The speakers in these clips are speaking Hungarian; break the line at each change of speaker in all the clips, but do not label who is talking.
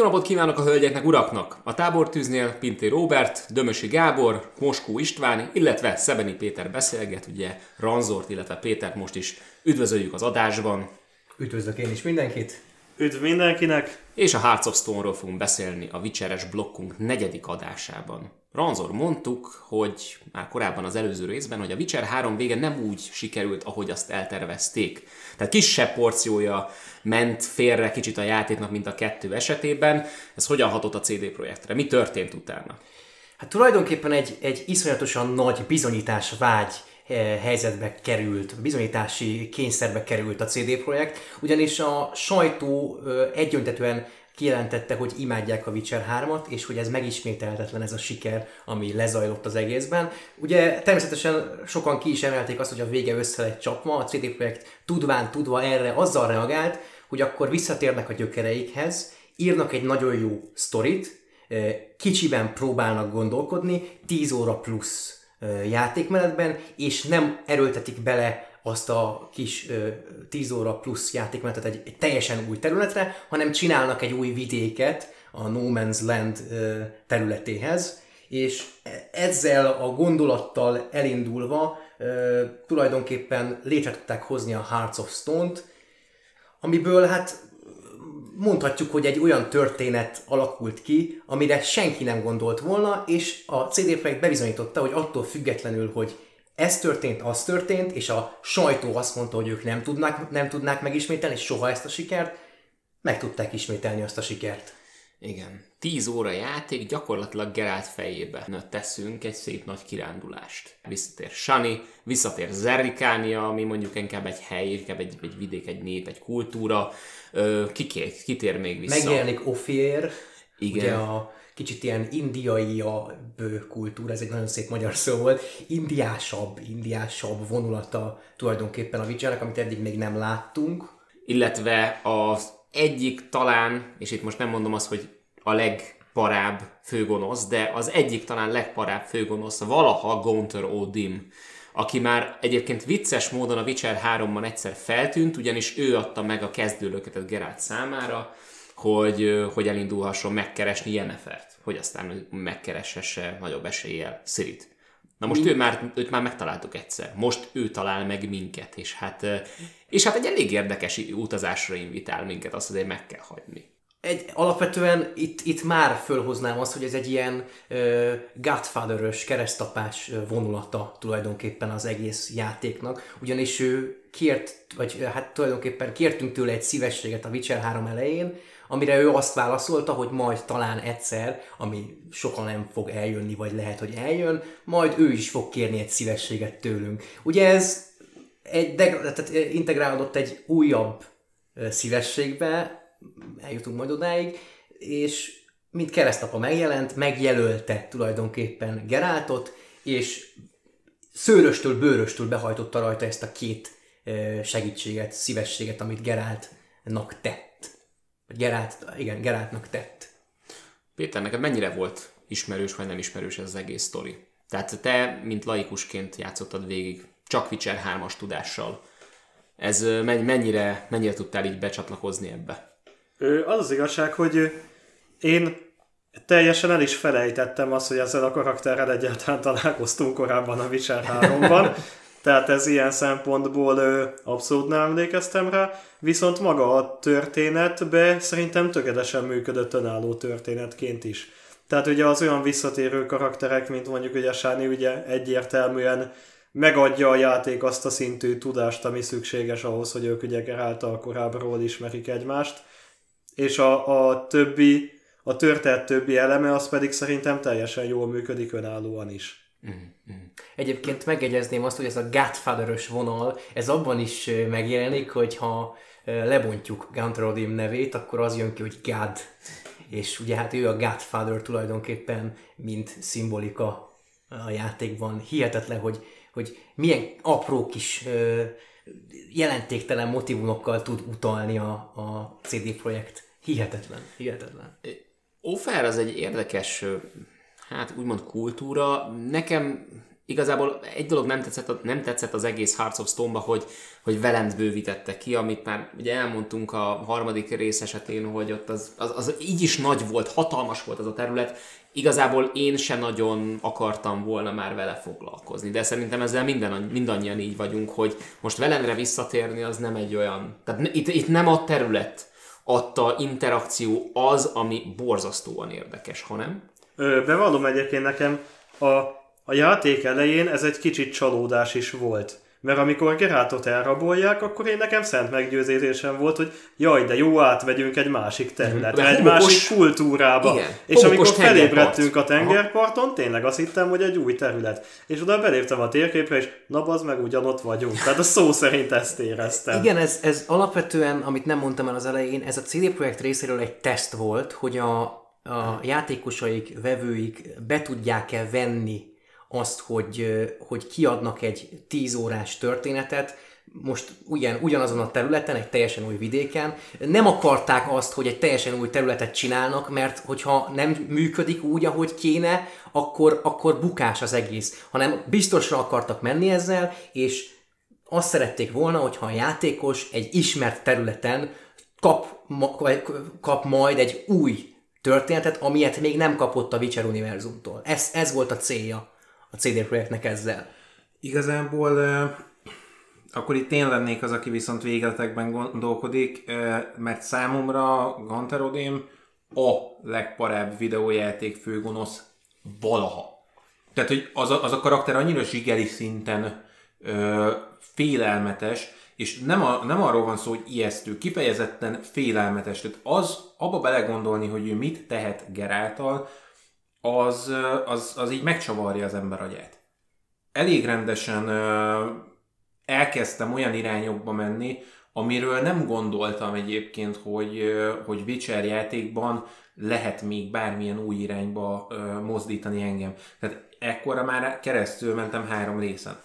Jó napot kívánok a hölgyeknek, uraknak! A tábortűznél Pinté Robert, Dömösi Gábor, Moskó István, illetve Szebeni Péter beszélget, ugye Ranzort, illetve Pétert most is üdvözöljük az adásban.
Üdvözlök én is mindenkit!
Üdv mindenkinek!
És a Hearts of Stone-ról fogunk beszélni a Witcheres blokkunk negyedik adásában. Ranzor mondtuk, hogy már korábban az előző részben, hogy a Witcher 3 vége nem úgy sikerült, ahogy azt eltervezték. Tehát kisebb porciója ment félre kicsit a játéknak, mint a kettő esetében. Ez hogyan hatott a CD projektre? Mi történt utána?
Hát tulajdonképpen egy, egy iszonyatosan nagy bizonyítás vágy eh, helyzetbe került, bizonyítási kényszerbe került a CD projekt, ugyanis a sajtó egyöntetően kijelentette, hogy imádják a Witcher 3-at, és hogy ez megismételhetetlen ez a siker, ami lezajlott az egészben. Ugye természetesen sokan ki is emelték azt, hogy a vége össze lett csapva, a CD Projekt tudván tudva erre azzal reagált, hogy akkor visszatérnek a gyökereikhez, írnak egy nagyon jó sztorit, kicsiben próbálnak gondolkodni, 10 óra plusz játékmenetben, és nem erőltetik bele azt a kis ö, 10 óra plusz játékmenetet egy, egy teljesen új területre, hanem csinálnak egy új vidéket a No Man's Land ö, területéhez, és ezzel a gondolattal elindulva ö, tulajdonképpen létre tudták hozni a Hearts of Stone-t, amiből hát mondhatjuk, hogy egy olyan történet alakult ki, amire senki nem gondolt volna, és a CD Projekt bebizonyította, hogy attól függetlenül, hogy ez történt, az történt, és a sajtó azt mondta, hogy ők nem, tudnák, nem tudnák megismételni soha ezt a sikert, meg tudták ismételni azt a sikert.
Igen. Tíz óra játék, gyakorlatilag Gerált fejébe teszünk egy szép nagy kirándulást. Visszatér Sani, visszatér Zerrikánia, ami mondjuk inkább egy hely, inkább egy, egy vidék, egy nép, egy kultúra. Kikér, kitér még vissza.
Megjelenik Ophir, Igen. ugye a kicsit ilyen indiai a kultúra, ez egy nagyon szép magyar szó volt, indiásabb, indiásabb vonulata tulajdonképpen a Witchernek, amit eddig még nem láttunk.
Illetve az egyik talán, és itt most nem mondom azt, hogy a legparább főgonosz, de az egyik talán legparább főgonosz valaha Gaunter Odim, aki már egyébként vicces módon a Witcher 3-ban egyszer feltűnt, ugyanis ő adta meg a kezdőlöketet Geralt számára, hogy, hogy elindulhasson megkeresni Jennefert, hogy aztán megkereshesse nagyobb eséllyel Szirit. Na most ő már, őt már megtaláltuk egyszer. Most ő talál meg minket, és hát, és hát egy elég érdekes utazásra invitál minket, azt azért meg kell hagyni.
Egy, alapvetően itt, itt már fölhoznám azt, hogy ez egy ilyen uh, Godfather-ös keresztapás vonulata tulajdonképpen az egész játéknak, ugyanis ő kért, vagy hát tulajdonképpen kértünk tőle egy szívességet a Witcher 3 elején, amire ő azt válaszolta, hogy majd talán egyszer, ami sokan nem fog eljönni, vagy lehet, hogy eljön, majd ő is fog kérni egy szívességet tőlünk. Ugye ez egy de, tehát integrálódott egy újabb szívességbe, eljutunk majd odáig, és mint keresztapa megjelent, megjelölte tulajdonképpen Geráltot, és szőröstől, bőröstől behajtotta rajta ezt a két segítséget, szívességet, amit Geráltnak tett. Gerált, igen, Geráltnak tett.
Péter, neked mennyire volt ismerős vagy nem ismerős ez az egész sztori? Tehát te, mint laikusként játszottad végig, csak Witcher 3-as tudással. Ez mennyire, mennyire tudtál így becsatlakozni ebbe?
Az az igazság, hogy én teljesen el is felejtettem azt, hogy ezzel a karakterrel egyáltalán találkoztunk korábban a Witcher 3-ban. Tehát ez ilyen szempontból ö, abszolút nem emlékeztem rá, viszont maga a történetbe szerintem tökéletesen működött önálló történetként is. Tehát ugye az olyan visszatérő karakterek, mint mondjuk ugye Sáni ugye egyértelműen megadja a játék azt a szintű tudást, ami szükséges ahhoz, hogy ők ugye Geráltal korábbról ismerik egymást, és a, a többi, a történet többi eleme az pedig szerintem teljesen jól működik önállóan is. Mm-hmm.
Egyébként megjegyezném azt, hogy ez a godfather vonal, ez abban is megjelenik, hogy ha lebontjuk Guntrodim nevét, akkor az jön ki, hogy God. És ugye hát ő a Godfather tulajdonképpen, mint szimbolika a játékban. Hihetetlen, hogy, hogy milyen apró kis jelentéktelen motivumokkal tud utalni a, a CD Projekt. Hihetetlen, hihetetlen.
Offer az egy érdekes hát úgymond kultúra. Nekem igazából egy dolog nem tetszett, nem tetszett az egész Hearts of Stone-ba, hogy, hogy Velent bővítette ki, amit már ugye elmondtunk a harmadik rész esetén, hogy ott az, az, az így is nagy volt, hatalmas volt az a terület, igazából én se nagyon akartam volna már vele foglalkozni, de szerintem ezzel minden, mindannyian így vagyunk, hogy most Velenre visszatérni az nem egy olyan, tehát itt, itt nem a terület adta interakció az, ami borzasztóan érdekes, hanem?
Ö, bevallom egyébként nekem, a a játék elején ez egy kicsit csalódás is volt. Mert amikor Gerátot elrabolják, akkor én nekem szent meggyőzésem volt, hogy jaj, de jó, átvegyünk egy másik területre, egy homokos, másik kultúrába. Igen, és amikor felébredtünk a tengerparton, Aha. tényleg azt hittem, hogy egy új terület. És oda beléptem a térképre, és na az meg ugyanott vagyunk. Tehát a szó szerint ezt éreztem.
Igen, ez, ez alapvetően, amit nem mondtam el az elején, ez a CD Projekt részéről egy teszt volt, hogy a, a játékosaik, vevőik be tudják-e venni azt, hogy, hogy kiadnak egy 10 órás történetet, most ugyan, ugyanazon a területen, egy teljesen új vidéken. Nem akarták azt, hogy egy teljesen új területet csinálnak, mert hogyha nem működik úgy, ahogy kéne, akkor, akkor bukás az egész. Hanem biztosra akartak menni ezzel, és azt szerették volna, hogyha a játékos egy ismert területen kap, kap majd egy új történetet, amilyet még nem kapott a Witcher univerzumtól. Ez, ez volt a célja a CD Projektnek ezzel.
Igazából akkor itt én lennék az, aki viszont végletekben gondolkodik, mert számomra Ganterodém a legparább videójáték főgonosz valaha. Tehát, hogy az a, az a karakter annyira zsigeri szinten ö, félelmetes, és nem, a, nem arról van szó, hogy ijesztő, kifejezetten félelmetes. Tehát az, abba belegondolni, hogy ő mit tehet Geráltal, az, az, az így megcsavarja az ember agyát. Elég rendesen elkezdtem olyan irányokba menni, amiről nem gondoltam egyébként, hogy, hogy Witcher játékban lehet még bármilyen új irányba mozdítani engem. Tehát ekkora már keresztül mentem három részen.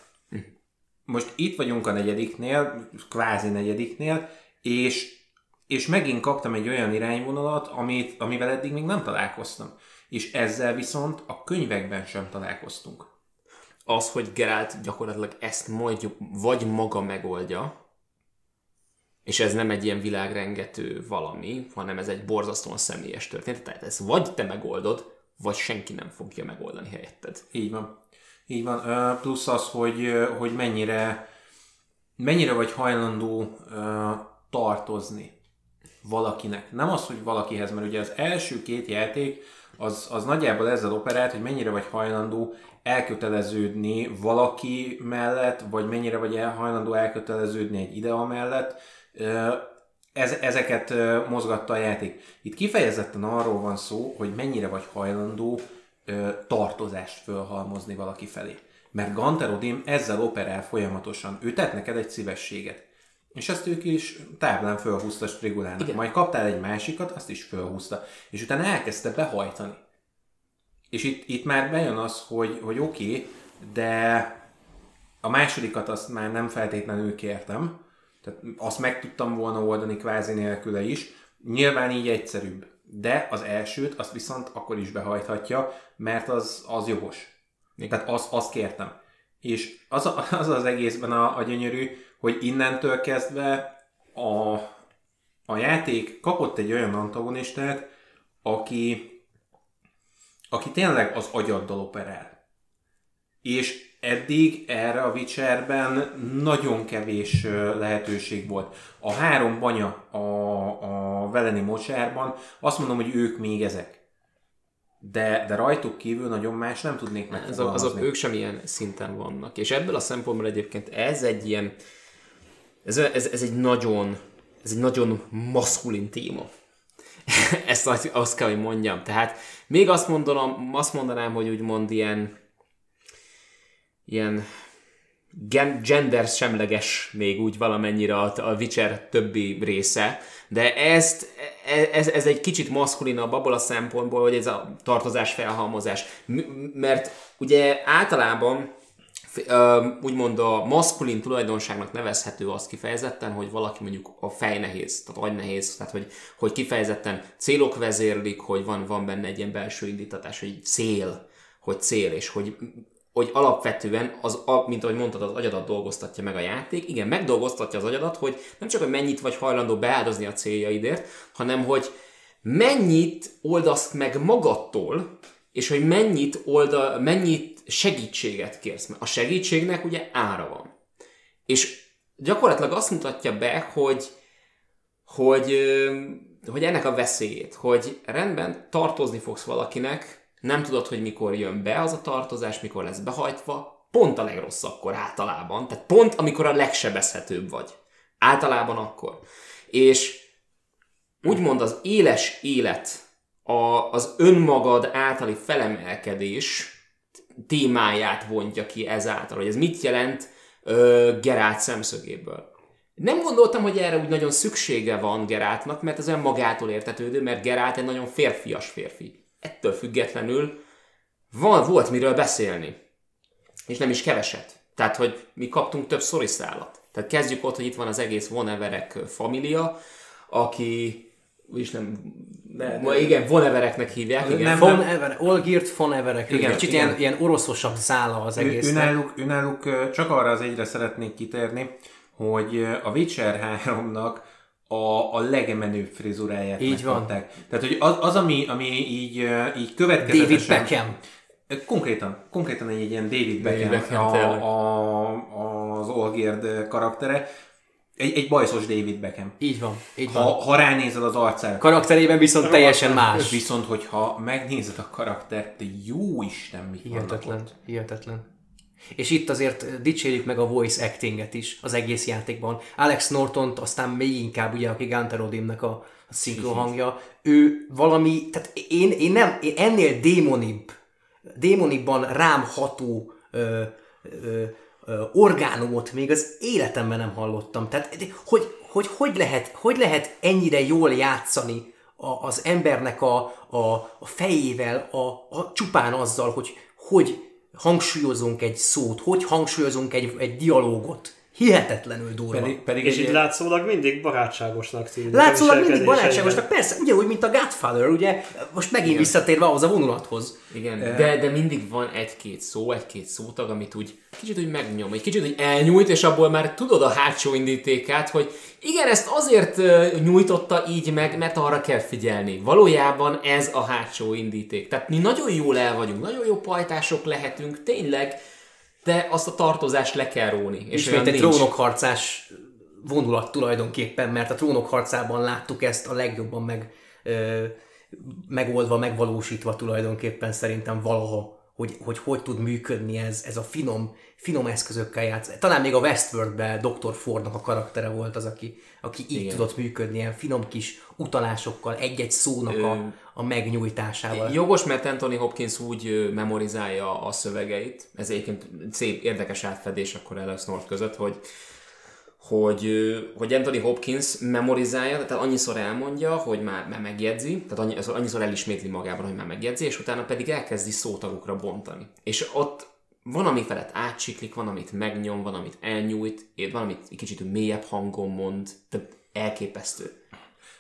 Most itt vagyunk a negyediknél, kvázi negyediknél, és, és megint kaptam egy olyan irányvonalat, amit, amivel eddig még nem találkoztam és ezzel viszont a könyvekben sem találkoztunk.
Az, hogy Geralt gyakorlatilag ezt mondjuk vagy maga megoldja, és ez nem egy ilyen világrengető valami, hanem ez egy borzasztóan személyes történet. Tehát ez vagy te megoldod, vagy senki nem fogja megoldani helyetted.
Így van. Így van. Plusz az, hogy, hogy mennyire, mennyire vagy hajlandó tartozni valakinek. Nem az, hogy valakihez, mert ugye az első két játék az, az nagyjából ezzel operált, hogy mennyire vagy hajlandó elköteleződni valaki mellett, vagy mennyire vagy hajlandó elköteleződni egy idea mellett. Ez, ezeket mozgatta a játék. Itt kifejezetten arról van szó, hogy mennyire vagy hajlandó tartozást fölhalmozni valaki felé. Mert Ganterodim ezzel operál folyamatosan. Ő tett neked egy szívességet. És ezt ők is táblán fölhúzta Strigulának. Igen. Majd kaptál egy másikat, azt is fölhúzta. És utána elkezdte behajtani. És itt, itt már bejön az, hogy, hogy oké, okay, de a másodikat azt már nem feltétlenül kértem. Tehát azt meg tudtam volna oldani kvázi nélküle is. Nyilván így egyszerűbb. De az elsőt azt viszont akkor is behajthatja, mert az, az jogos. Igen. Tehát azt, azt kértem. És az, az az egészben a, a gyönyörű, hogy innentől kezdve a, a játék kapott egy olyan antagonistát, aki, aki tényleg az agyaddal operál. És eddig erre a Witcherben nagyon kevés lehetőség volt. A három banya a, a Veleni mocsárban, azt mondom, hogy ők még ezek. De, de rajtuk kívül nagyon más nem tudnék megfogalmazni.
Azok ők sem ilyen szinten vannak. És ebből a szempontból egyébként ez egy ilyen ez, ez, ez egy nagyon, ez egy nagyon maszkulin téma. Ezt azt, kell, hogy mondjam. Tehát még azt, mondanám, azt mondanám, hogy úgymond ilyen ilyen gender semleges még úgy valamennyire a, a Witcher többi része, de ezt, ez, ez egy kicsit maszkulinabb abból a szempontból, hogy ez a tartozás felhalmozás. Mert ugye általában úgymond a maszkulin tulajdonságnak nevezhető az kifejezetten, hogy valaki mondjuk a fej nehéz, tehát agy nehéz, tehát hogy, hogy kifejezetten célok vezérlik, hogy van, van benne egy ilyen belső indítatás, hogy cél, hogy cél, és hogy hogy alapvetően, az, mint ahogy mondtad, az agyadat dolgoztatja meg a játék. Igen, megdolgoztatja az agyadat, hogy nem csak, hogy mennyit vagy hajlandó beáldozni a céljaidért, hanem, hogy mennyit oldasz meg magadtól, és hogy mennyit, olda, mennyit segítséget kérsz. Mert a segítségnek ugye ára van. És gyakorlatilag azt mutatja be, hogy, hogy, hogy ennek a veszélyét, hogy rendben tartozni fogsz valakinek, nem tudod, hogy mikor jön be az a tartozás, mikor lesz behajtva, pont a legrosszabbkor általában, tehát pont amikor a legsebezhetőbb vagy. Általában akkor. És úgymond az éles élet, a, az önmagad általi felemelkedés témáját vontja ki ezáltal, hogy ez mit jelent ö, Gerált szemszögéből. Nem gondoltam, hogy erre úgy nagyon szüksége van Geráltnak, mert ez olyan magától értetődő, mert Gerált egy nagyon férfias férfi. Ettől függetlenül van, volt miről beszélni. És nem is keveset. Tehát, hogy mi kaptunk több szoriszálat. Tehát kezdjük ott, hogy itt van az egész Von Everek família, aki úgyis nem...
De-
Ma igen, Von Evereknek hívják, igen.
Nem,
Von Ever, Olgirt von Everek.
Igen,
Kicsit
igen.
Ilyen, ilyen oroszosabb szála az
Ő,
egész.
őnáluk, őnáluk ö, csak arra az egyre szeretnék kitérni, hogy a Witcher 3-nak a, a legmenőbb frizuráját
Így van.
megkapták. Tehát, hogy az, az ami, ami így, így
David
következetesen...
Beckham.
Konkrétan, konkrétan egy ilyen David
David
Beckham,
Beckham, tényleg.
a, a, az Olgird karaktere. Egy, egy bajszos David Beckham.
Így van, így van.
Ha, ha ránézed az arcára,
Karakterében viszont teljesen más.
viszont hogyha megnézed a karaktert, te jó Isten, mit vannak
Hihetetlen,
ott.
hihetetlen. És itt azért dicsérjük meg a voice actinget is az egész játékban. Alex Norton, aztán még inkább ugye, aki Gunter Odimnek a, a szinkron hangja, ő valami, tehát én, én nem, én ennél démonibb, démonibban rám ható ö, ö, ö, orgánumot még az életemben nem hallottam. Tehát, hogy, hogy, hogy, lehet, hogy lehet ennyire jól játszani a, az embernek a, a, a fejével, a, a, csupán azzal, hogy hogy hangsúlyozunk egy szót, hogy hangsúlyozunk egy, egy dialógot. Hihetetlenül durva.
Pedig, pedig
És
egy,
így látszólag mindig barátságosnak tűnik.
Látszólag mindig barátságosnak, persze, ugyanúgy, mint a Godfather, ugye, most megint Igen. visszatérve ahhoz a vonulathoz.
Igen, de, de mindig van egy-két szó, egy-két szótag, amit úgy kicsit úgy megnyom, egy kicsit úgy elnyújt, és abból már tudod a hátsó indítékát, hogy igen, ezt azért nyújtotta így meg, mert arra kell figyelni. Valójában ez a hátsó indíték. Tehát mi nagyon jól el vagyunk, nagyon jó pajtások lehetünk, tényleg, de azt a tartozást le kell róni. És
Ismét egy trónokharcás vonulat tulajdonképpen, mert a trónokharcában láttuk ezt a legjobban meg, ö, megoldva, megvalósítva tulajdonképpen szerintem valaha, hogy hogy, hogy tud működni ez, ez a finom, finom eszközökkel játsz. Talán még a Westworldben Dr. Fordnak a karaktere volt az, aki, aki így
Igen.
Tudott működni, ilyen finom kis utalásokkal, egy-egy szónak a, a megnyújtásával.
Jogos, mert Anthony Hopkins úgy memorizálja a szövegeit, ez egyébként szép, érdekes átfedés akkor Alex North között, hogy hogy, hogy Anthony Hopkins memorizálja, tehát annyiszor elmondja, hogy már, már megjegyzi, tehát annyi, annyiszor elismétli magában, hogy már megjegyzi, és utána pedig elkezdi szótagokra bontani. És ott van, ami felett átsiklik, van, amit megnyom, van, amit elnyújt, van, amit egy kicsit mélyebb hangon mond, tehát elképesztő.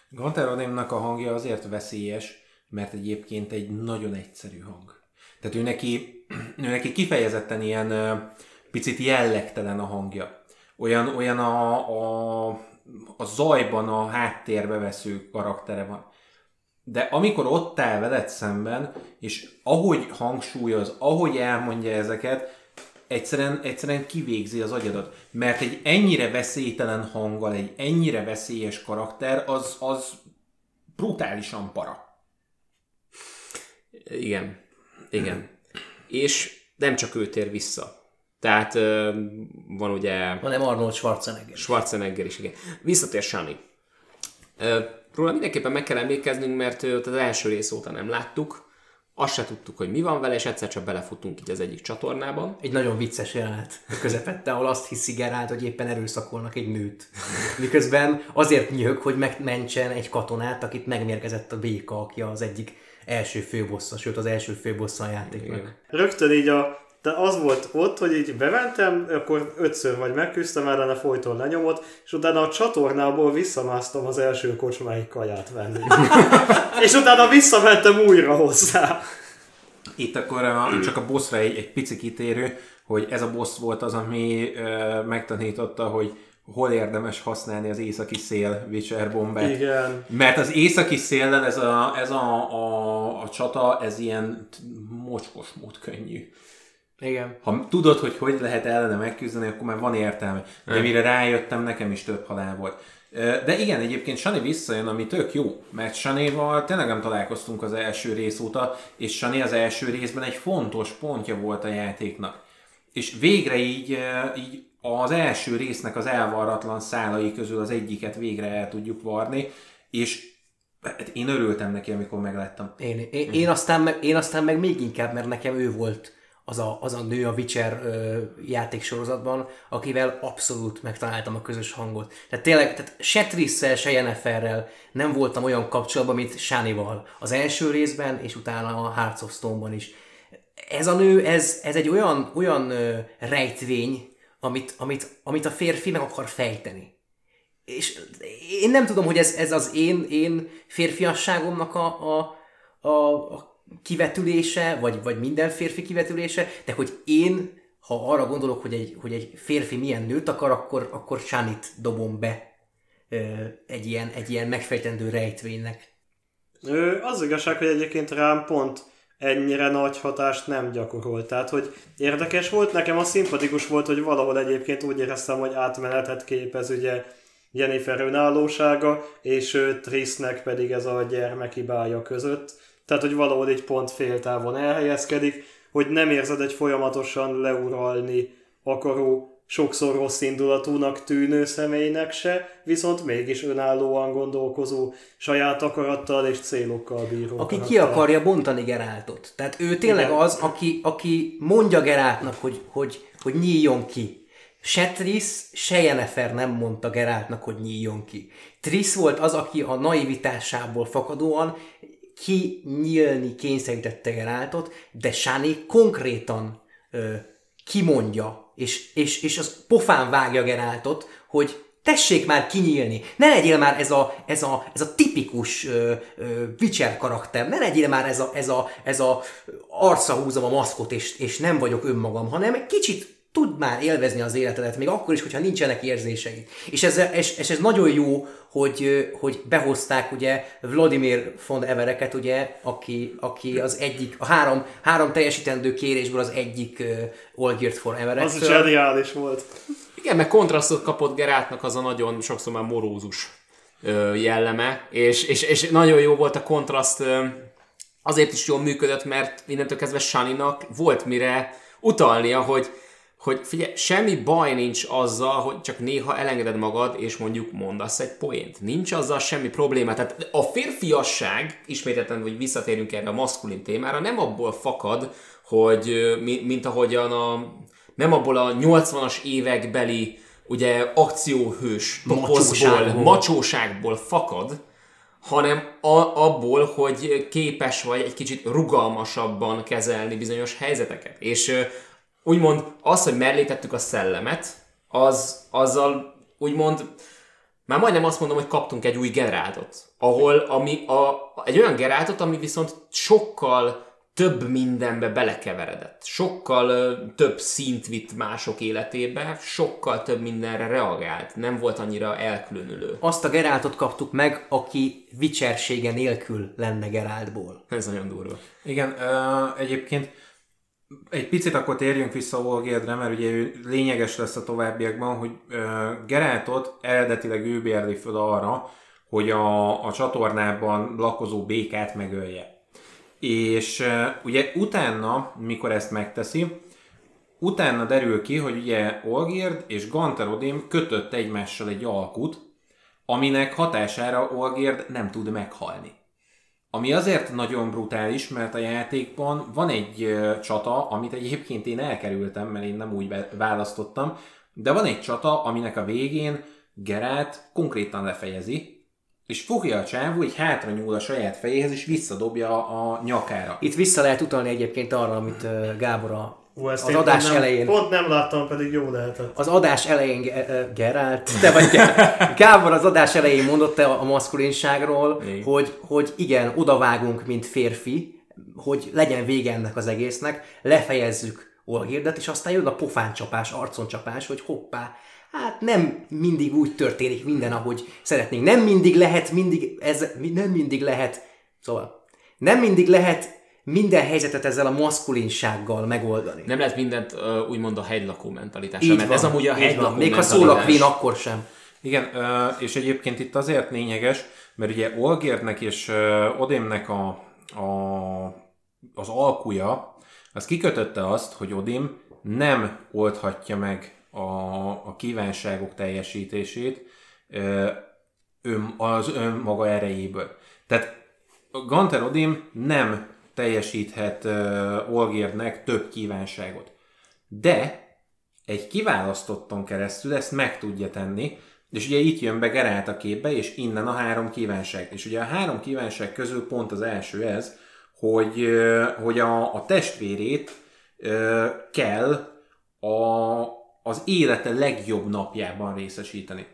Gunter Odimnak a hangja azért veszélyes, mert egyébként egy nagyon egyszerű hang. Tehát ő neki, ő neki kifejezetten ilyen picit jellegtelen a hangja. Olyan, olyan a, a, a zajban a háttérbe vesző karaktere van. De amikor ott áll veled szemben, és ahogy hangsúlyoz, ahogy elmondja ezeket, egyszerűen, egyszerűen kivégzi az agyadat. Mert egy ennyire veszélytelen hanggal, egy ennyire veszélyes karakter, az, az brutálisan para.
Igen. Igen. És nem csak ő tér vissza. Tehát van ugye
hanem Arnold Schwarzenegger.
Schwarzenegger is, igen. Visszatér Sani. Róla mindenképpen meg kell emlékeznünk, mert őt az első rész óta nem láttuk. Azt se tudtuk, hogy mi van vele, és egyszer csak belefutunk így az egyik csatornában.
Egy nagyon vicces jelenet a közepette, ahol azt hiszi Gerált, hogy éppen erőszakolnak egy nőt. Miközben azért nyög, hogy megmentsen egy katonát, akit megmérgezett a béka, aki az egyik első főbossza, sőt az első főbossza a játéknak.
Rögtön így a de az volt ott, hogy így bementem, akkor ötször vagy megküzdtem ellene, folyton lenyomott, és utána a csatornából visszamásztam az első kocsmáig kaját venni. és utána visszamentem újra hozzá.
Itt akkor a, csak a bossra egy, egy pici kitérő, hogy ez a boss volt az, ami ö, megtanította, hogy hol érdemes használni az északi szél Witcher bombát.
Igen.
Mert az északi széllel ez a, ez a, a, a csata, ez ilyen mocskos mód könnyű.
Igen.
Ha tudod, hogy hogy lehet ellene megküzdeni, akkor már van értelme. De mire rájöttem, nekem is több halál volt. De igen, egyébként Sani visszajön, ami tök jó, mert Sanival tényleg nem találkoztunk az első rész óta, és Sani az első részben egy fontos pontja volt a játéknak. És végre így, így az első résznek az elvarratlan szálai közül az egyiket végre el tudjuk varni, és hát én örültem neki, amikor megláttam.
Én, én, én, aztán meg, én aztán meg még inkább, mert nekem ő volt az a, az a nő a Witcher ö, játéksorozatban, akivel abszolút megtaláltam a közös hangot. Tehát tényleg, tehát se Trisszel, se Yenneferrel nem voltam olyan kapcsolatban, mint Sánival. Az első részben, és utána a Hearts of Stone-ban is. Ez a nő, ez, ez egy olyan, olyan ö, rejtvény, amit, amit, amit a férfi meg akar fejteni. És én nem tudom, hogy ez, ez az én, én férfiasságomnak a, a, a, a kivetülése, vagy, vagy minden férfi kivetülése, de hogy én, ha arra gondolok, hogy egy, hogy egy férfi milyen nőt akar, akkor, akkor Sánit dobom be egy ilyen, egy ilyen megfejtendő rejtvénynek.
Az igazság, hogy egyébként rám pont ennyire nagy hatást nem gyakorolt. Tehát, hogy érdekes volt, nekem az szimpatikus volt, hogy valahol egyébként úgy éreztem, hogy átmenetet képez ugye Jennifer önállósága, és Trissnek pedig ez a gyermekibája között. Tehát, hogy valahol egy pont féltávon elhelyezkedik, hogy nem érzed egy folyamatosan leuralni akaró, sokszor rossz indulatúnak tűnő személynek se, viszont mégis önállóan gondolkozó, saját akarattal és célokkal bíró.
Aki ki akarja bontani Geráltot. Tehát ő tényleg
Igen.
az, aki, aki mondja Geráltnak, hogy, hogy, hogy nyíljon ki. Se Triss, se Yennefer nem mondta Geráltnak, hogy nyíljon ki. Triss volt az, aki a naivitásából fakadóan kinyílni kényszerítette Geráltot, de Shani konkrétan ö, kimondja, és, és, és az pofán vágja Geráltot, hogy tessék már kinyílni, ne legyél már ez a, ez a, ez a tipikus ö, ö, Witcher karakter, ne legyél már ez a, ez a, ez a arca húzom a maszkot, és, és nem vagyok önmagam, hanem egy kicsit tudd már élvezni az életedet, még akkor is, hogyha nincsenek érzéseid. És ez, és, és ez nagyon jó, hogy, hogy behozták ugye Vladimir von Evereket, ugye, aki, aki az egyik, a három, három teljesítendő kérésből az egyik uh, Olgierd for Everett.
Az is zseniális volt.
Igen, meg kontrasztot kapott Gerátnak az a nagyon sokszor már morózus ö, jelleme, és, és, és nagyon jó volt a kontraszt, ö, azért is jól működött, mert innentől kezdve Saninak volt mire utalnia, hogy hogy figyelj, semmi baj nincs azzal, hogy csak néha elengeded magad, és mondjuk mondasz egy poént. Nincs azzal semmi probléma. Tehát a férfiasság, ismételten, hogy visszatérünk erre a maszkulin témára, nem abból fakad, hogy mint ahogyan a nem abból a 80-as évekbeli ugye akcióhős topozból,
Macsóságból.
macsóságból fakad, hanem a, abból, hogy képes vagy egy kicsit rugalmasabban kezelni bizonyos helyzeteket. És úgymond az, hogy mellé tettük a szellemet, az, azzal úgymond már majdnem azt mondom, hogy kaptunk egy új Geráltot, ahol ami a, egy olyan Geráltot, ami viszont sokkal több mindenbe belekeveredett, sokkal ö, több szint vitt mások életébe, sokkal több mindenre reagált, nem volt annyira elkülönülő.
Azt a Geráltot kaptuk meg, aki vicsersége nélkül lenne Geráltból.
Ez nagyon durva.
Igen, ö, egyébként egy picit akkor térjünk vissza Olgierdre, mert ugye ő lényeges lesz a továbbiakban, hogy ö, Geráltot eredetileg ő bérli föl arra, hogy a, a csatornában lakozó békát megölje. És ö, ugye utána, mikor ezt megteszi, utána derül ki, hogy ugye Olgierd és Ganter Odin kötött egymással egy alkut, aminek hatására Olgierd nem tud meghalni. Ami azért nagyon brutális, mert a játékban van egy csata, amit egyébként én elkerültem, mert én nem úgy választottam, de van egy csata, aminek a végén Geralt konkrétan lefejezi, és fogja a csávó, így hátra nyúl a saját fejéhez, és visszadobja a nyakára.
Itt vissza lehet utalni egyébként arra, amit Gábor a,
Ú, ezt
az adás
nem,
elején
Pont nem láttam, pedig jó lehetett.
az adás elején Ge- ö, Gerált, te vagy Ge- Gábor az adás elején mondott a, a maszkulinságról, hogy, hogy igen, odavágunk, mint férfi, hogy legyen vége ennek az egésznek, lefejezzük Olgirdet, és aztán jön a pofáncsapás, arconcsapás, hogy hoppá, hát nem mindig úgy történik minden, ahogy szeretnénk. Nem mindig lehet, mindig, ez, nem mindig lehet, szóval nem mindig lehet minden helyzetet ezzel a maszkulinsággal megoldani.
Nem lehet mindent uh, úgymond a hegylakó mentalitással,
Így
mert
van,
ez amúgy a
így van.
hegylakó
Még ha szól a. Queen, akkor sem.
Igen, és egyébként itt azért lényeges, mert ugye Olgérnek és ö, Odimnek a, a, az alkuja, az kikötötte azt, hogy Odim nem oldhatja meg a, a kívánságok teljesítését ön, az önmaga erejéből. Tehát Ganter Odim nem teljesíthet Olgérnek több kívánságot. De egy kiválasztotton keresztül ezt meg tudja tenni, és ugye itt jön be Gerált a képbe, és innen a három kívánság. És ugye a három kívánság közül pont az első ez, hogy, hogy a, a testvérét kell a, az élete legjobb napjában részesíteni.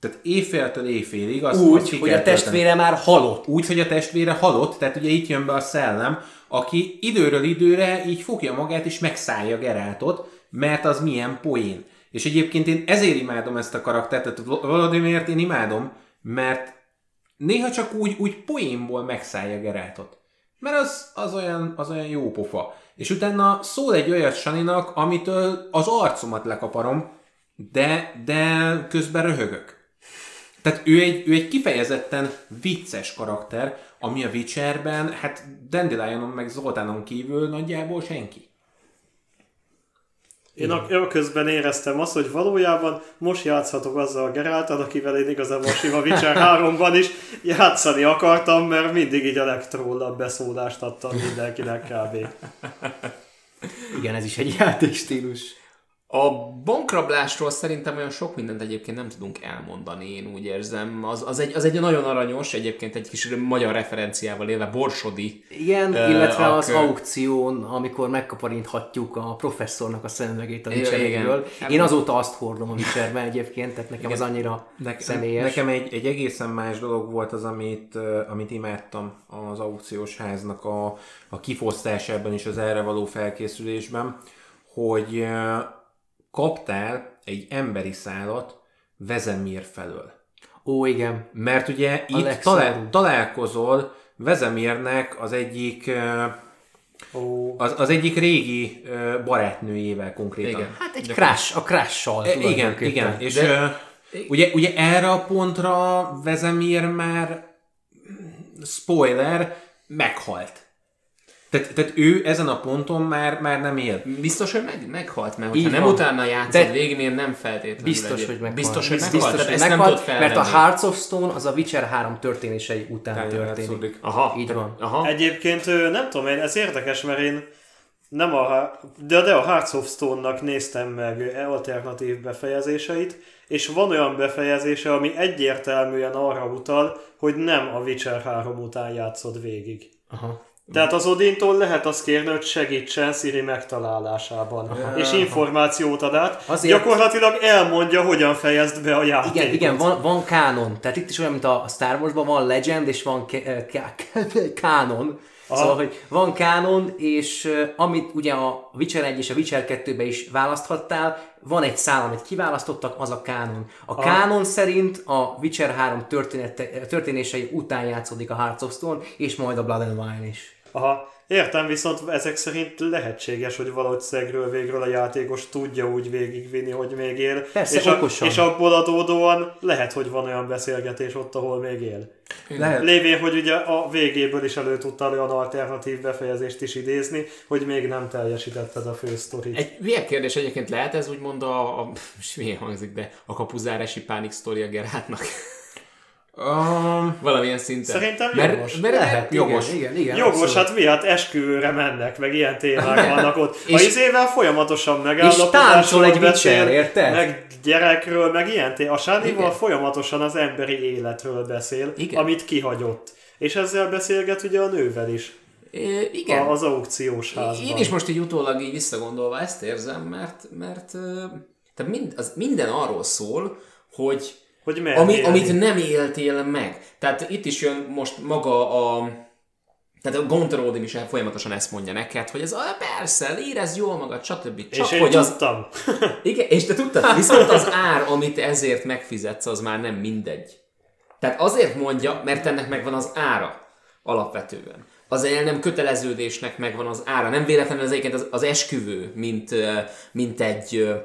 Tehát éjféltől éjfélig azt
Úgy, hogy a testvére már halott.
úgy, hogy a testvére halott, tehát ugye itt jön be a szellem, aki időről időre így fogja magát és megszállja Geráltot, mert az milyen poén. És egyébként én ezért imádom ezt a karaktert, tehát Vladimért én imádom, mert néha csak úgy, úgy poénból megszállja Geráltot. Mert az, az, olyan, az olyan jó pofa. És utána szól egy olyat Saninak, amitől az arcomat lekaparom, de, de közben röhögök. Tehát ő egy, ő egy kifejezetten vicces karakter, ami a Witcherben, hát Dandelionon meg Zoltánon kívül nagyjából senki.
Én a, közben éreztem azt, hogy valójában most játszhatok azzal a Geráltal, akivel én igazából sima Witcher 3-ban is játszani akartam, mert mindig így a legtrollabb beszólást adtam mindenkinek kb.
Igen, ez is egy játékstílus.
A bankrablásról szerintem olyan sok mindent egyébként nem tudunk elmondani, én úgy érzem. Az, az, egy, az egy nagyon aranyos, egyébként egy kis magyar referenciával élve, Borsodi.
Igen,
Ö,
illetve
a
az aukción, amikor megkaparinthatjuk a professzornak a szemüvegét a
Igen, igen.
Én azóta azt hordom a Witcherben egyébként, tehát nekem az annyira
Nekem,
személyes.
nekem egy, egy egészen más dolog volt az, amit, amit imádtam az aukciós háznak a, a kifosztásában és az erre való felkészülésben, hogy kaptál egy emberi szálat Vezemír felől.
Ó, igen.
Mert ugye itt
legszomorúbb.
talál, találkozol Vezemírnek az egyik
Ó,
az, az egyik régi ö, barátnőjével konkrétan.
Igen.
Hát egy crash, a crash-sal
E, igen, igen. És
De-
ugye, ugye erre a pontra Vezemír már spoiler, meghalt. Tehát, tehát ő ezen a ponton már, már nem él.
Biztos, hogy meg, meghalt, mert ha nem
van.
utána játszod végén, nem feltétlenül.
Biztos,
egyéb-
hogy meghalt.
Biztos, hogy
Biztos,
meghalt.
hogy
ezt nem
meghalt,
tudod
mert a. Hearts of Stone az a Witcher 3 történései után
Tehát
történik.
játszódik.
Aha,
Így van.
Aha.
Egyébként nem tudom én, ez érdekes, mert én nem a, de, de a Hearts of Stone-nak néztem meg alternatív befejezéseit, és van olyan befejezése, ami egyértelműen arra utal, hogy nem a Witcher 3 után játszod végig.
Aha.
Tehát az Odintól lehet azt kérni, hogy segítsen Siri megtalálásában, aha, és információt ad át.
Azért-
Gyakorlatilag elmondja, hogyan fejezd be a játékot.
Igen, igen van, van kánon. Tehát itt is olyan, mint a Star Wars-ban van legend, és van eh, ká- kánon.
Aha.
Szóval, hogy van kánon, és uh, amit ugye a Witcher 1 és a Witcher 2-be is választhattál, van egy szál, amit kiválasztottak, az a kánon. A kánon szerint a Witcher 3 története, történései után játszódik a Hearts of Stone, és majd a Blood and Wine is.
Aha, értem, viszont ezek szerint lehetséges, hogy valahogy szegről végről a játékos tudja úgy végigvinni, hogy még él.
Persze,
és, a,
okosan.
és abból adódóan lehet, hogy van olyan beszélgetés ott, ahol még él.
Lehet.
Lévén, hogy ugye a végéből is elő tudtál olyan alternatív befejezést is idézni, hogy még nem teljesítetted a fő sztorit.
Egy ilyen kérdés egyébként lehet ez úgymond a, a milyen hangzik, de a kapuzárási pánik sztoria Gerátnak.
Um,
Valamilyen szinten.
Szerintem
mert,
jogos.
Mert
Lehet,
jogos.
igen, igen, igen
Jogos,
abszolút.
hát mi? Hát esküvőre mennek, meg ilyen témák vannak ott. A
És-
izével folyamatosan
És
megállapodásról
táncol egy
beszél,
érted?
Meg gyerekről, meg ilyen témák. A Sánival
Igen.
folyamatosan az emberi életről beszél,
Igen.
amit kihagyott. És ezzel beszélget ugye a nővel is,
É, igen.
a, az aukciós házban.
Én is most így utólag így visszagondolva ezt érzem, mert, mert tehát mind, az minden arról szól, hogy
Hogy
ami,
élni.
amit nem éltél meg. Tehát itt is jön most maga a tehát a Gunter Odin is folyamatosan ezt mondja neked, hogy ez a, persze, érezd jól magad, stb. Csak
és én
hogy az,
tudtam.
igen, és te tudtad, viszont az ár, amit ezért megfizetsz, az már nem mindegy. Tehát azért mondja, mert ennek megvan az ára alapvetően. Az el nem köteleződésnek megvan az ára. Nem véletlenül az egyébként az, az esküvő, mint, mint egy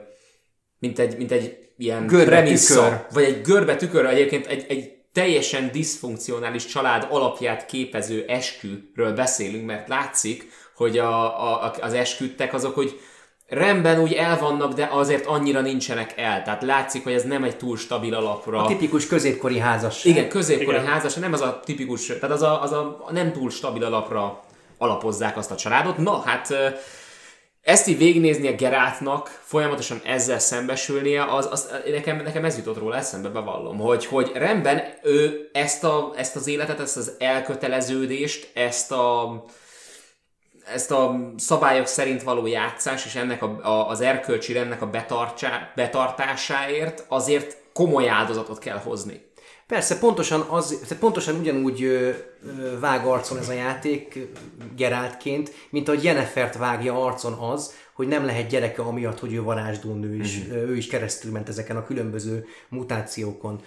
mint egy, mint egy ilyen
Görbe
premissza,
tükör.
vagy egy görbe tükör, egyébként egy, egy teljesen diszfunkcionális család alapját képező esküről beszélünk, mert látszik, hogy a, a, az esküdtek azok, hogy rendben úgy el vannak, de azért annyira nincsenek el. Tehát látszik, hogy ez nem egy túl stabil alapra.
A tipikus középkori házasság.
Igen, középkori
Igen.
házas, nem az a tipikus, tehát az a, az a nem túl stabil alapra alapozzák azt a családot. Na, hát ezt így végignéznie Gerátnak, folyamatosan ezzel szembesülnie, az, az, nekem, nekem ez jutott róla eszembe, bevallom, hogy, hogy rendben ő ezt, a, ezt az életet, ezt az elköteleződést, ezt a, ezt a szabályok szerint való játszás és ennek a, a, az erkölcsi rendnek a betartásáért azért komoly áldozatot kell hozni.
Persze, pontosan, az, tehát pontosan ugyanúgy ö, ö, vág arcon ez a játék Geráltként, mint ahogy Jennifert vágja arcon az, hogy nem lehet gyereke amiatt, hogy ő varázsló nő is,
Mhm.
ő is keresztül ment ezeken a különböző mutációkon,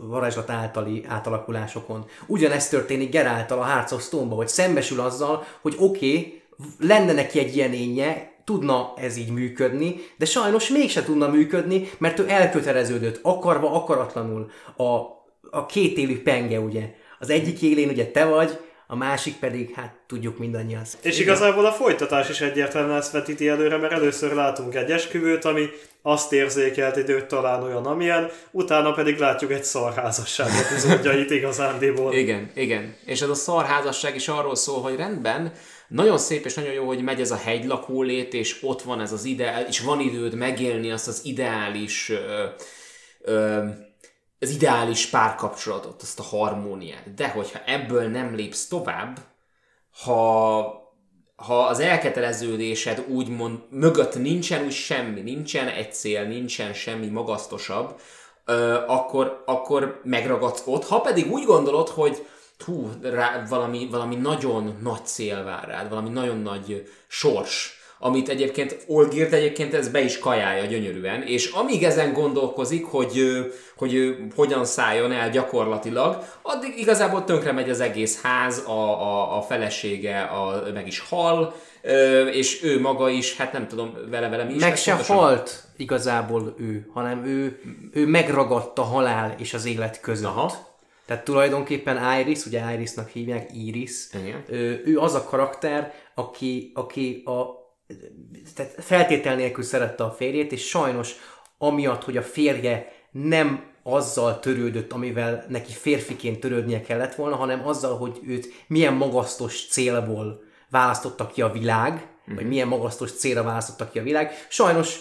varázslat általi átalakulásokon. Ugyanezt történik Geráltal a Hearts of Stone-ba, hogy szembesül azzal, hogy oké, okay, lenne neki egy ilyen énje, tudna ez így működni, de sajnos mégse tudna működni, mert ő elköteleződött, akarva, akaratlanul. A, a két élő penge, ugye. Az egyik élén ugye te vagy, a másik pedig, hát tudjuk mindannyian.
És igazából a folytatás is egyértelműen ezt vetíti előre, mert először látunk egy esküvőt, ami azt érzékelt időt talán olyan, amilyen, utána pedig látjuk egy szarházasság epizódjait igazándiból.
Igen, igen. És ez a szarházasság is arról szól, hogy rendben, nagyon szép és nagyon jó, hogy megy ez a hegylakólét, és ott van ez az ideál, és van időd megélni azt az ideális ö, ö, az ideális párkapcsolatot, azt a harmóniát. De hogyha ebből nem lépsz tovább, ha ha az elköteleződésed úgymond mögött nincsen úgy semmi, nincsen egy cél, nincsen semmi magasztosabb, ö, akkor, akkor megragadsz ott. Ha pedig úgy gondolod, hogy hú, rá, valami, valami nagyon nagy cél vár rád, valami nagyon nagy sors, amit egyébként Olgirt egyébként ez be is kajálja gyönyörűen, és amíg ezen gondolkozik, hogy, hogy hogyan szálljon el gyakorlatilag, addig igazából tönkre megy az egész ház, a, a, a felesége a, meg is hal, és ő maga is, hát nem tudom, vele-vele mi is.
Meg
lesz
se
pontosan?
halt igazából ő, hanem ő, ő megragadt a halál és az élet között.
Aha.
Tehát tulajdonképpen Iris, ugye Irisnak hívják, Iris,
Igen.
ő, ő az a karakter, aki, aki a, tehát feltétel nélkül szerette a férjét, és sajnos amiatt, hogy a férje nem azzal törődött, amivel neki férfiként törődnie kellett volna, hanem azzal, hogy őt milyen magasztos célból választotta ki a világ, mm-hmm. vagy milyen magasztos célra választotta ki a világ. Sajnos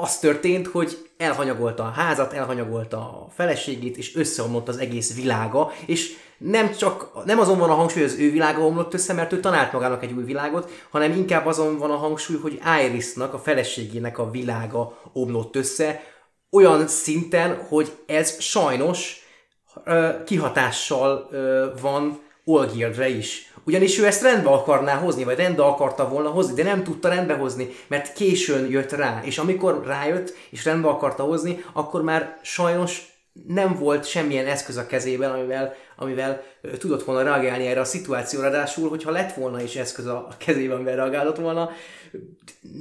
az történt, hogy elhanyagolta a házat, elhanyagolta a feleségét, és összeomlott az egész világa, és nem csak, nem azon van a hangsúly, hogy az ő világa omlott össze, mert ő talált magának egy új világot, hanem inkább azon van a hangsúly, hogy Irisnak, a feleségének a világa omlott össze, olyan szinten, hogy ez sajnos ö, kihatással ö, van Olgirdre is. Ugyanis ő ezt rendbe akarná hozni, vagy rendbe akarta volna hozni, de nem tudta rendbe hozni, mert későn jött rá. És amikor rájött, és rendbe akarta hozni, akkor már sajnos nem volt semmilyen eszköz a kezében, amivel, amivel tudott volna reagálni erre a szituációra, ráadásul, hogyha lett volna is eszköz a kezében, amivel reagálott volna,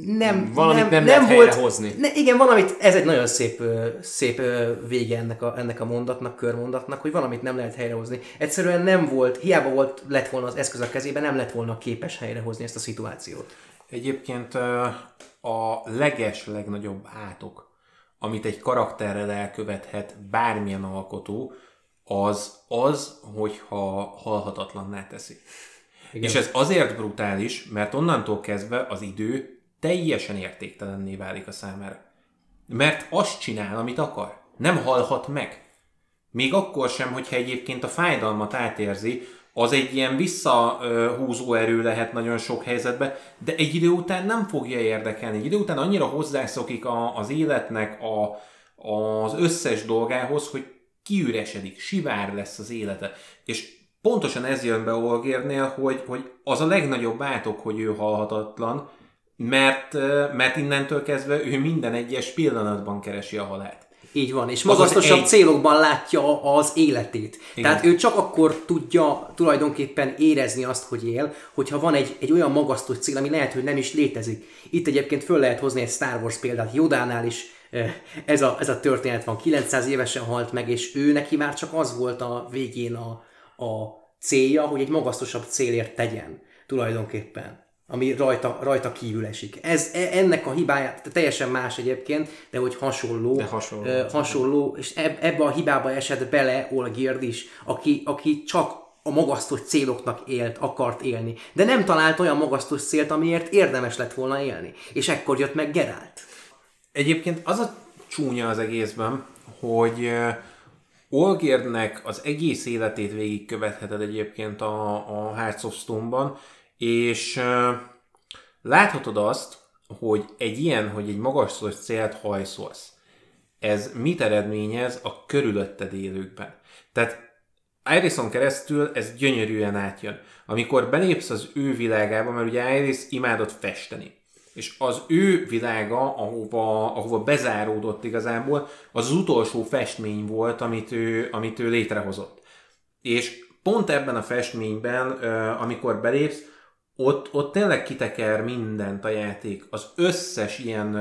nem,
Valamit nem lehet helyrehozni.
Ne, igen, van, amit, ez egy nagyon szép, szép vége ennek a, ennek a mondatnak, körmondatnak, hogy valamit nem lehet helyrehozni. Egyszerűen nem volt, hiába volt, lett volna az eszköz a kezében, nem lett volna képes helyrehozni ezt a szituációt.
Egyébként a leges legnagyobb átok, amit egy karakterrel elkövethet bármilyen alkotó, az az, hogyha halhatatlanná teszi. Igen. És ez azért brutális, mert onnantól kezdve az idő teljesen értéktelenné válik a számára. Mert azt csinál, amit akar. Nem halhat meg. Még akkor sem, hogyha egyébként a fájdalmat átérzi, az egy ilyen visszahúzó erő lehet nagyon sok helyzetben, de egy idő után nem fogja érdekelni. Egy idő után annyira hozzászokik a, az életnek a, az összes dolgához, hogy kiüresedik, sivár lesz az élete. És pontosan ez jön be Olgérnél, hogy, hogy az a legnagyobb átok, hogy ő halhatatlan, mert, mert innentől kezdve ő minden egyes pillanatban keresi a halált.
Így van, és magasztosabb egy... célokban látja az életét. Igen. Tehát ő csak akkor tudja tulajdonképpen érezni azt, hogy él, hogyha van egy, egy olyan magasztos cél, ami lehet, hogy nem is létezik. Itt egyébként föl lehet hozni egy Star Wars példát. Jodánál is ez a, ez a történet van. 900 évesen halt meg, és ő neki már csak az volt a végén a, a célja, hogy egy magasztosabb célért tegyen tulajdonképpen ami rajta, rajta kívül esik. Ez, e, ennek a hibája teljesen más egyébként, de hogy hasonló,
de hasonló,
uh, hasonló és eb, ebbe a hibába esett bele Olgird is, aki, aki csak a magasztos céloknak élt, akart élni. De nem talált olyan magasztos célt, amiért érdemes lett volna élni. És ekkor jött meg Gerált.
Egyébként az a csúnya az egészben, hogy Olgierdnek az egész életét végigkövetheted egyébként a, a Hearts of Stone-ban, és láthatod azt, hogy egy ilyen, hogy egy magasos célt hajszolsz, ez mit eredményez a körülötted élőkben. Tehát Irison keresztül ez gyönyörűen átjön. Amikor belépsz az ő világába, mert ugye Iris imádott festeni, és az ő világa, ahova, ahova bezáródott igazából, az, az utolsó festmény volt, amit ő, amit ő létrehozott. És pont ebben a festményben, amikor belépsz, ott, ott tényleg kiteker mindent a játék. Az összes ilyen,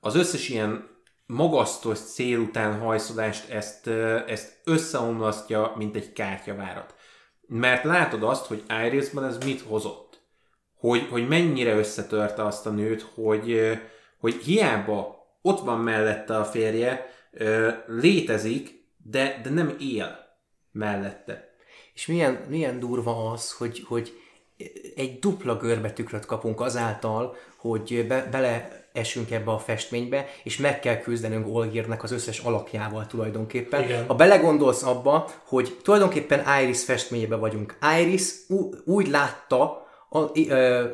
az összes ilyen magasztos cél után hajszolást ezt, ezt összeomlasztja, mint egy kártyavárat. Mert látod azt, hogy Irisban ez mit hozott. Hogy, hogy mennyire összetörte azt a nőt, hogy, hogy hiába ott van mellette a férje, létezik, de, de nem él mellette.
És milyen, milyen durva az, hogy, hogy egy dupla görbetükröt kapunk azáltal, hogy be, bele esünk ebbe a festménybe, és meg kell küzdenünk Olgirnek az összes alakjával tulajdonképpen. Igen. Ha belegondolsz abba, hogy tulajdonképpen Iris festményébe vagyunk. Iris úgy látta a,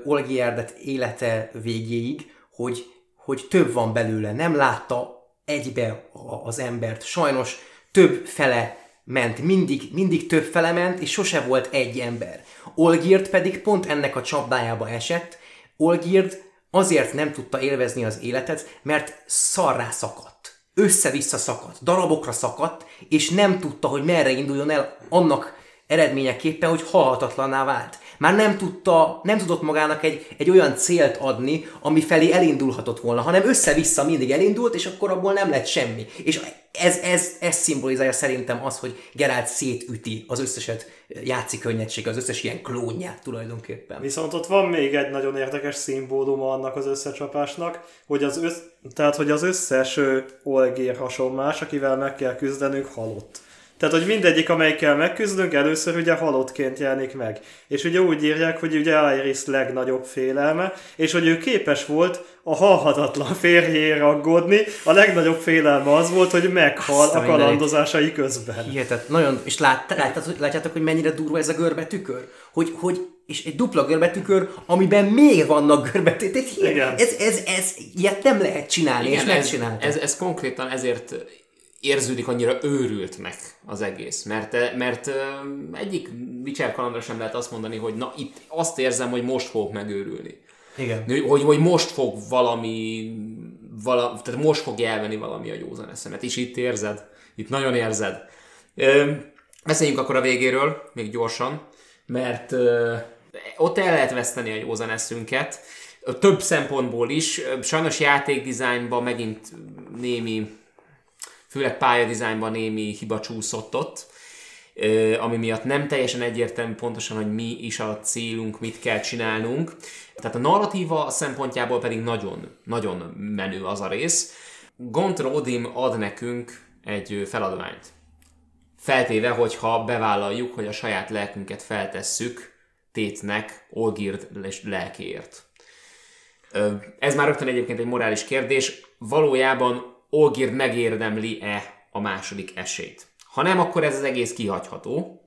Olgierdet élete végéig, hogy, hogy több van belőle. Nem látta egybe az embert. Sajnos több fele ment, mindig, mindig több fele ment, és sose volt egy ember. Olgierd pedig pont ennek a csapdájába esett. Olgierd azért nem tudta élvezni az életet, mert szarrá szakadt. Össze-vissza szakadt, darabokra szakadt, és nem tudta, hogy merre induljon el annak eredményeképpen, hogy halhatatlanná vált. Már nem tudta, nem tudott magának egy, egy olyan célt adni, ami felé elindulhatott volna, hanem össze-vissza mindig elindult, és akkor abból nem lett semmi. És ez, ez, ez szimbolizálja szerintem az, hogy Geralt szétüti az összeset játszik könnyedség, az összes ilyen klónját tulajdonképpen.
Viszont ott van még egy nagyon érdekes szimbóluma annak az összecsapásnak, hogy az, össz, tehát, hogy az összes olgér hasonlás, akivel meg kell küzdenünk, halott. Tehát, hogy mindegyik, amelyikkel megküzdünk, először ugye halottként jelenik meg. És ugye úgy írják, hogy ugye Iris legnagyobb félelme, és hogy ő képes volt a halhatatlan férjére aggódni. A legnagyobb félelme az volt, hogy meghal Azt a kalandozásai közben.
Hihetet, nagyon, és lát, látjátok, látjátok, hogy mennyire durva ez a görbetükör? Hogy, hogy és egy dupla görbetükör, amiben még vannak görbetűk. Ez, ez, ez, ilyet nem lehet csinálni, Igen, és megcsinálta.
Ez, ez, ez konkrétan ezért érződik annyira őrültnek az egész. Mert, mert egyik Witcher kalandra sem lehet azt mondani, hogy na itt azt érzem, hogy most fogok megőrülni.
Igen.
Hogy, hogy most fog valami, vala, tehát most fog elvenni valami a józan eszemet. És itt érzed, itt nagyon érzed. Ö, beszéljünk akkor a végéről, még gyorsan, mert ö, ott el lehet veszteni a józan eszünket, több szempontból is. Sajnos játékdizájnban megint némi főleg pályadizájnban némi hiba csúszott ott, ami miatt nem teljesen egyértelmű pontosan, hogy mi is a célunk, mit kell csinálnunk. Tehát a narratíva szempontjából pedig nagyon, nagyon menő az a rész. Gontra Odim ad nekünk egy feladványt. Feltéve, hogyha bevállaljuk, hogy a saját lelkünket feltesszük tétnek Olgird lelkéért. Ez már rögtön egyébként egy morális kérdés. Valójában Olgird megérdemli-e a második esélyt. Ha nem, akkor ez az egész kihagyható.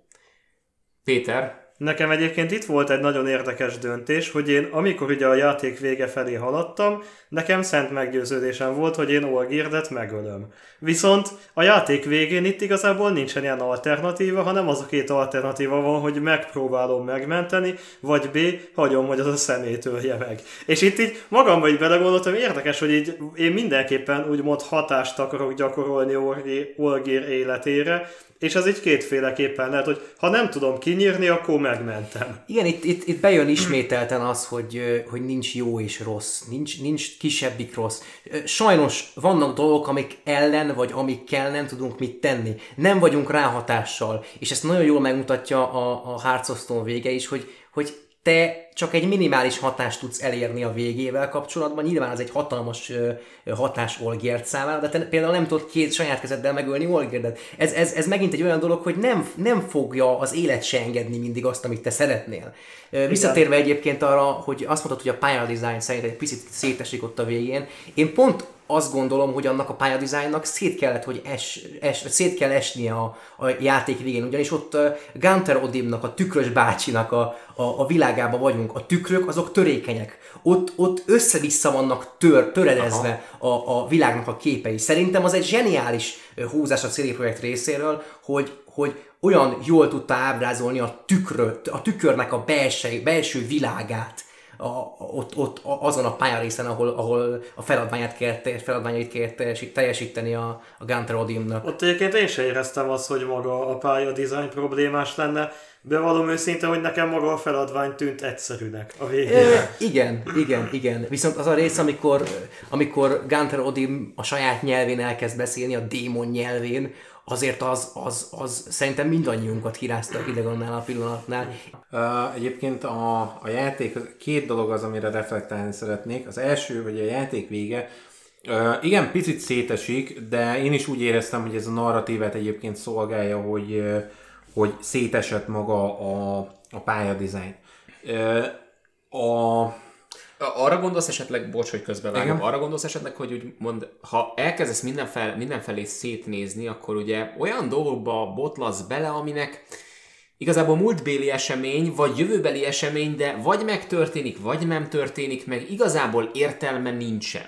Péter,
nekem egyébként itt volt egy nagyon érdekes döntés, hogy én amikor ugye a játék vége felé haladtam, nekem szent meggyőződésem volt, hogy én Olgirdet megölöm. Viszont a játék végén itt igazából nincsen ilyen alternatíva, hanem az a két alternatíva van, hogy megpróbálom megmenteni, vagy B, hagyom, hogy az a szemét ölje meg. És itt így magamba így belegondoltam, érdekes, hogy így én mindenképpen úgymond hatást akarok gyakorolni Olgir életére, és az így kétféleképpen lehet, hogy ha nem tudom kinyírni, akkor megmentem.
Igen, itt, itt, itt bejön ismételten az, hogy, hogy nincs jó és rossz, nincs, nincs kisebbik rossz. Sajnos vannak dolgok, amik ellen, vagy amikkel nem tudunk mit tenni. Nem vagyunk ráhatással, és ezt nagyon jól megmutatja a, a Hearts vége is, hogy, hogy te csak egy minimális hatást tudsz elérni a végével kapcsolatban. Nyilván ez egy hatalmas hatás Olgért számára, de te például nem tudod két saját kezeddel megölni Olgérdet. Ez, ez, ez megint egy olyan dolog, hogy nem, nem fogja az élet se engedni mindig azt, amit te szeretnél. Visszatérve egyébként arra, hogy azt mondtad, hogy a pályadizájn szerint egy picit szétesik ott a végén. Én pont azt gondolom, hogy annak a pályadizájnnak szét kellett, hogy es, es, szét kell esnie a, a játék végén, ugyanis ott Gunter Odimnak, a tükrös bácsinak a, a, a világába vagyunk. A tükrök azok törékenyek. Ott, ott össze-vissza vannak tör, töredezve a, a világnak a képei. Szerintem az egy zseniális húzás a CD Projekt részéről, hogy, hogy olyan jól tudta ábrázolni a tükröt, a tükörnek a belső, belső világát, a, ott, ott, azon a pályarészen, ahol, ahol a feladványát kell, feladványait kell teljesíteni a, a Gunter Odiumnak.
Ott egyébként én sem éreztem azt, hogy maga a pálya design problémás lenne. Bevallom őszinte, hogy nekem maga a feladvány tűnt egyszerűnek a végén. E,
igen, igen, igen. Viszont az a rész, amikor, amikor Gunter Odim a saját nyelvén elkezd beszélni, a démon nyelvén, azért az, az, az szerintem mindannyiunkat hírázta ide annál a pillanatnál.
Uh, egyébként a, a játék, két dolog az, amire reflektálni szeretnék. Az első, hogy a játék vége, uh, igen, picit szétesik, de én is úgy éreztem, hogy ez a narratívet egyébként szolgálja, hogy, hogy szétesett maga a, a pályadizájn. Uh, a
arra gondolsz esetleg, bocs, hogy közbevágom, arra gondolsz esetleg, hogy úgy mond, ha elkezdesz mindenfel, mindenfelé szétnézni, akkor ugye olyan dolgokba botlasz bele, aminek igazából múltbéli esemény, vagy jövőbeli esemény, de vagy megtörténik, vagy nem történik, meg igazából értelme nincsen.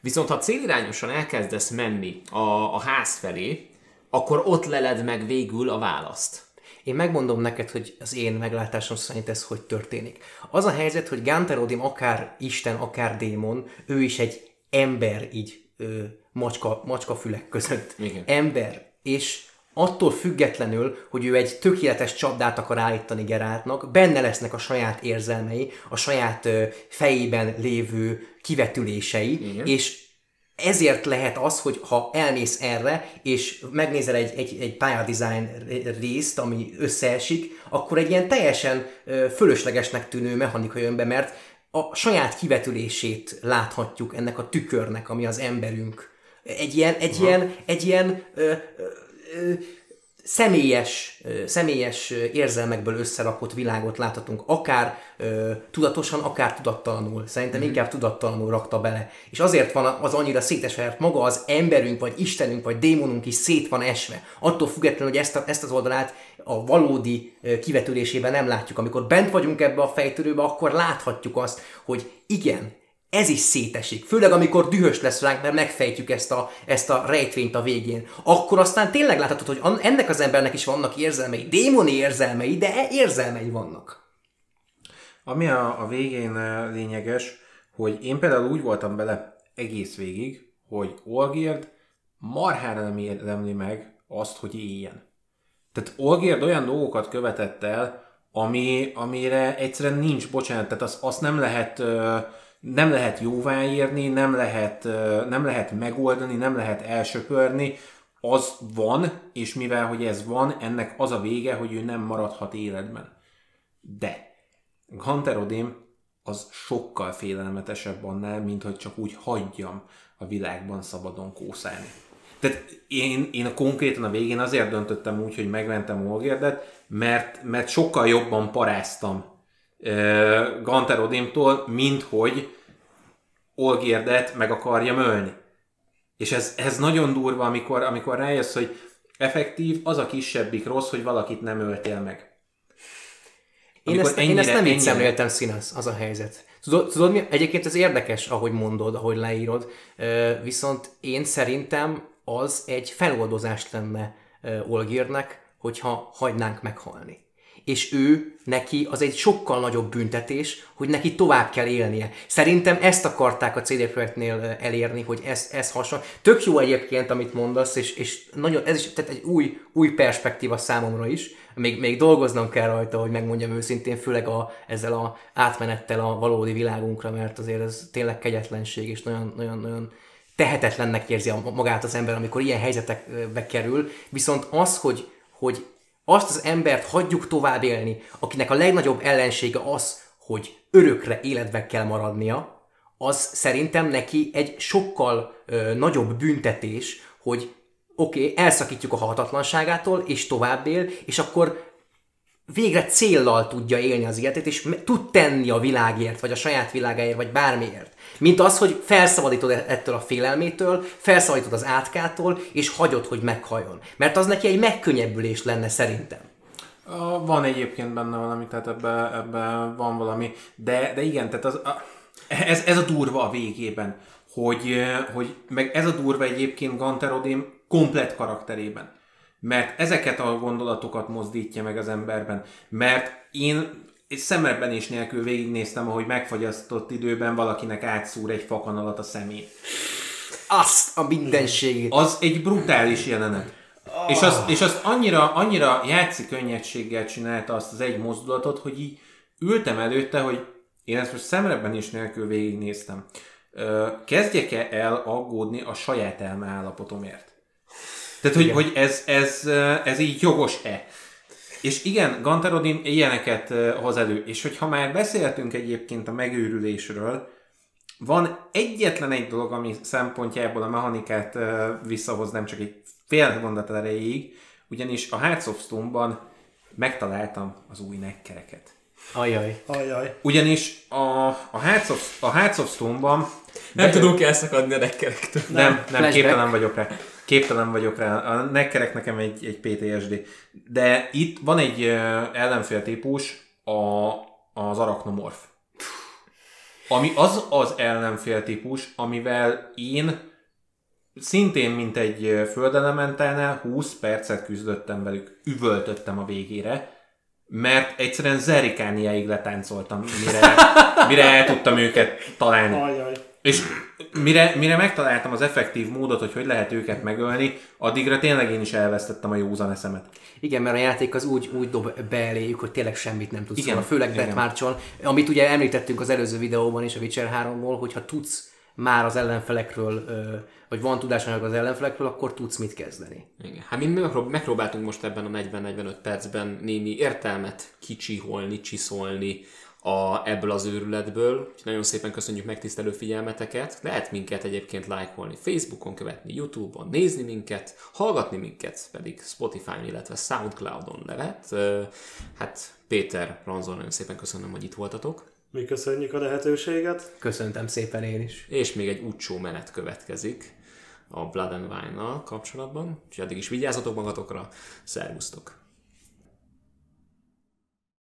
Viszont ha célirányosan elkezdesz menni a, a ház felé, akkor ott leled meg végül a választ.
Én megmondom neked, hogy az én meglátásom szerint ez hogy történik. Az a helyzet, hogy Ganterodim akár Isten, akár démon, ő is egy ember így ö, macska, macska fülek között. Igen. Ember. És attól függetlenül, hogy ő egy tökéletes csapdát akar állítani Geráltnak, benne lesznek a saját érzelmei, a saját ö, fejében lévő kivetülései, Igen. és ezért lehet az, hogy ha elmész erre, és megnézel egy, egy, egy pályadizájn részt, ami összeesik, akkor egy ilyen teljesen fölöslegesnek tűnő mechanika jön be, mert a saját kivetülését láthatjuk ennek a tükörnek, ami az emberünk. Egy ilyen, egy ilyen, egy ilyen ö, ö, személyes, személyes érzelmekből összerakott világot láthatunk, akár ö, tudatosan, akár tudattalanul. Szerintem mm. inkább tudattalanul rakta bele. És azért van az annyira szétesve, mert maga az emberünk, vagy Istenünk, vagy démonunk is szét van esve. Attól függetlenül, hogy ezt, a, ezt az oldalát a valódi kivetülésében nem látjuk. Amikor bent vagyunk ebbe a fejtörőbe, akkor láthatjuk azt, hogy igen, ez is szétesik. Főleg amikor dühös lesz ránk, mert megfejtjük ezt a, ezt a rejtvényt a végén. Akkor aztán tényleg láthatod, hogy ennek az embernek is vannak érzelmei, démoni érzelmei, de érzelmei vannak.
Ami a, a végén eh, lényeges, hogy én például úgy voltam bele egész végig, hogy Olgird marhára nem érdemli meg azt, hogy éljen. Tehát Olgird olyan dolgokat követett el, ami, amire egyszerűen nincs bocsánat, tehát azt, azt nem lehet uh, nem lehet jóváírni, nem lehet, nem lehet megoldani, nem lehet elsöpörni, az van, és mivel hogy ez van, ennek az a vége, hogy ő nem maradhat életben. De Hunter Odin az sokkal félelmetesebb annál, mint hogy csak úgy hagyjam a világban szabadon kószálni. Tehát én, én konkrétan a végén azért döntöttem úgy, hogy megmentem Olgérdet, mert, mert sokkal jobban paráztam Ganter Odimtól, mint hogy Olgérdet meg akarja ölni. És ez, ez nagyon durva, amikor, amikor rájössz, hogy effektív az a kisebbik rossz, hogy valakit nem öltél meg.
Én ezt, én ezt nem így
ennyire-
szemléltem színasz, az a helyzet. Tudod, tudod mi? Egyébként ez érdekes, ahogy mondod, ahogy leírod, viszont én szerintem az egy feloldozás lenne ö, Olgírnek, hogyha hagynánk meghalni. És ő, neki az egy sokkal nagyobb büntetés, hogy neki tovább kell élnie. Szerintem ezt akarták a CD Projektnél elérni, hogy ez, ez hasonló. Tök jó egyébként, amit mondasz, és, és nagyon, ez is tehát egy új, új perspektíva számomra is. Még, még dolgoznom kell rajta, hogy megmondjam őszintén, főleg a, ezzel a átmenettel a valódi világunkra, mert azért ez tényleg kegyetlenség, és nagyon, nagyon, nagyon tehetetlennek érzi magát az ember, amikor ilyen helyzetekbe kerül. Viszont az, hogy, hogy azt az embert hagyjuk tovább élni, akinek a legnagyobb ellensége az, hogy örökre életben kell maradnia, az szerintem neki egy sokkal ö, nagyobb büntetés, hogy oké, okay, elszakítjuk a halhatatlanságától, és tovább él, és akkor végre céllal tudja élni az életét, és tud tenni a világért, vagy a saját világáért, vagy bármiért. Mint az, hogy felszabadítod e- ettől a félelmétől, felszabadítod az átkától, és hagyod, hogy meghajjon. Mert az neki egy megkönnyebbülés lenne szerintem.
Van egyébként benne valami, tehát ebben ebbe van valami, de, de igen, tehát az, a, ez, ez a durva a végében, hogy, hogy meg ez a durva egyébként Ganterodim komplet karakterében. Mert ezeket a gondolatokat mozdítja meg az emberben. Mert én egy szemrebben is nélkül végignéztem, ahogy megfagyasztott időben valakinek átszúr egy fakanalat a szemét.
Azt a mindenségét.
Az egy brutális jelenet. És azt, és azt annyira, annyira játszik könnyedséggel csinálta azt az egy mozdulatot, hogy így ültem előtte, hogy én ezt most szemrebben is nélkül végignéztem. Kezdjek-e el aggódni a saját elme állapotomért? Tehát, hogy, hogy ez, ez, ez így jogos-e? És igen, Gantarodin ilyeneket ö, hoz elő. És hogyha már beszéltünk egyébként a megőrülésről, van egyetlen egy dolog, ami szempontjából a mechanikát uh, visszahoznám csak egy fél mondat erejéig, ugyanis a Hearts of Stone-ban megtaláltam az új nekkereket.
Ajaj.
Ajaj.
Ugyanis a, a, Hearts of, a Hearts of Stone-ban
Nem tudunk elszakadni a nekkerektől.
nem, nem,
Flashback.
képtelen vagyok rá. Képtelen vagyok rá. A nekkerek nekem egy, egy PTSD. De itt van egy ellenfél típus, a, az arachnomorf. Ami az az ellenfél típus, amivel én szintén, mint egy ö, földelementálnál 20 percet küzdöttem velük. Üvöltöttem a végére, mert egyszerűen zerikániáig letáncoltam, mire, mire el tudtam őket találni.
Ajaj.
És mire, mire megtaláltam az effektív módot, hogy hogy lehet őket megölni, addigra tényleg én is elvesztettem a józan eszemet.
Igen, mert a játék az úgy, úgy dob be eléjük, hogy tényleg semmit nem tudsz
Igen,
róla, főleg
igen.
Deathmarch-on, amit ugye említettünk az előző videóban is a Witcher 3-ból, hogyha tudsz már az ellenfelekről, vagy van tudásanyag az ellenfelekről, akkor tudsz mit kezdeni.
Igen. Hát mi megprób- megpróbáltunk most ebben a 40-45 percben némi értelmet kicsiholni, csiszolni a, ebből az őrületből. Úgyhogy nagyon szépen köszönjük megtisztelő figyelmeteket. Lehet minket egyébként lájkolni Facebookon, követni Youtube-on, nézni minket, hallgatni minket pedig Spotify-on, illetve Soundcloud-on lehet. Ö, Hát Péter, Ranzol, nagyon szépen köszönöm, hogy itt voltatok.
Mi köszönjük a lehetőséget.
Köszöntem szépen én is.
És még egy úcsó menet következik a Blood and Wine-nal kapcsolatban. Úgyhogy addig is vigyázzatok magatokra. Szervusztok!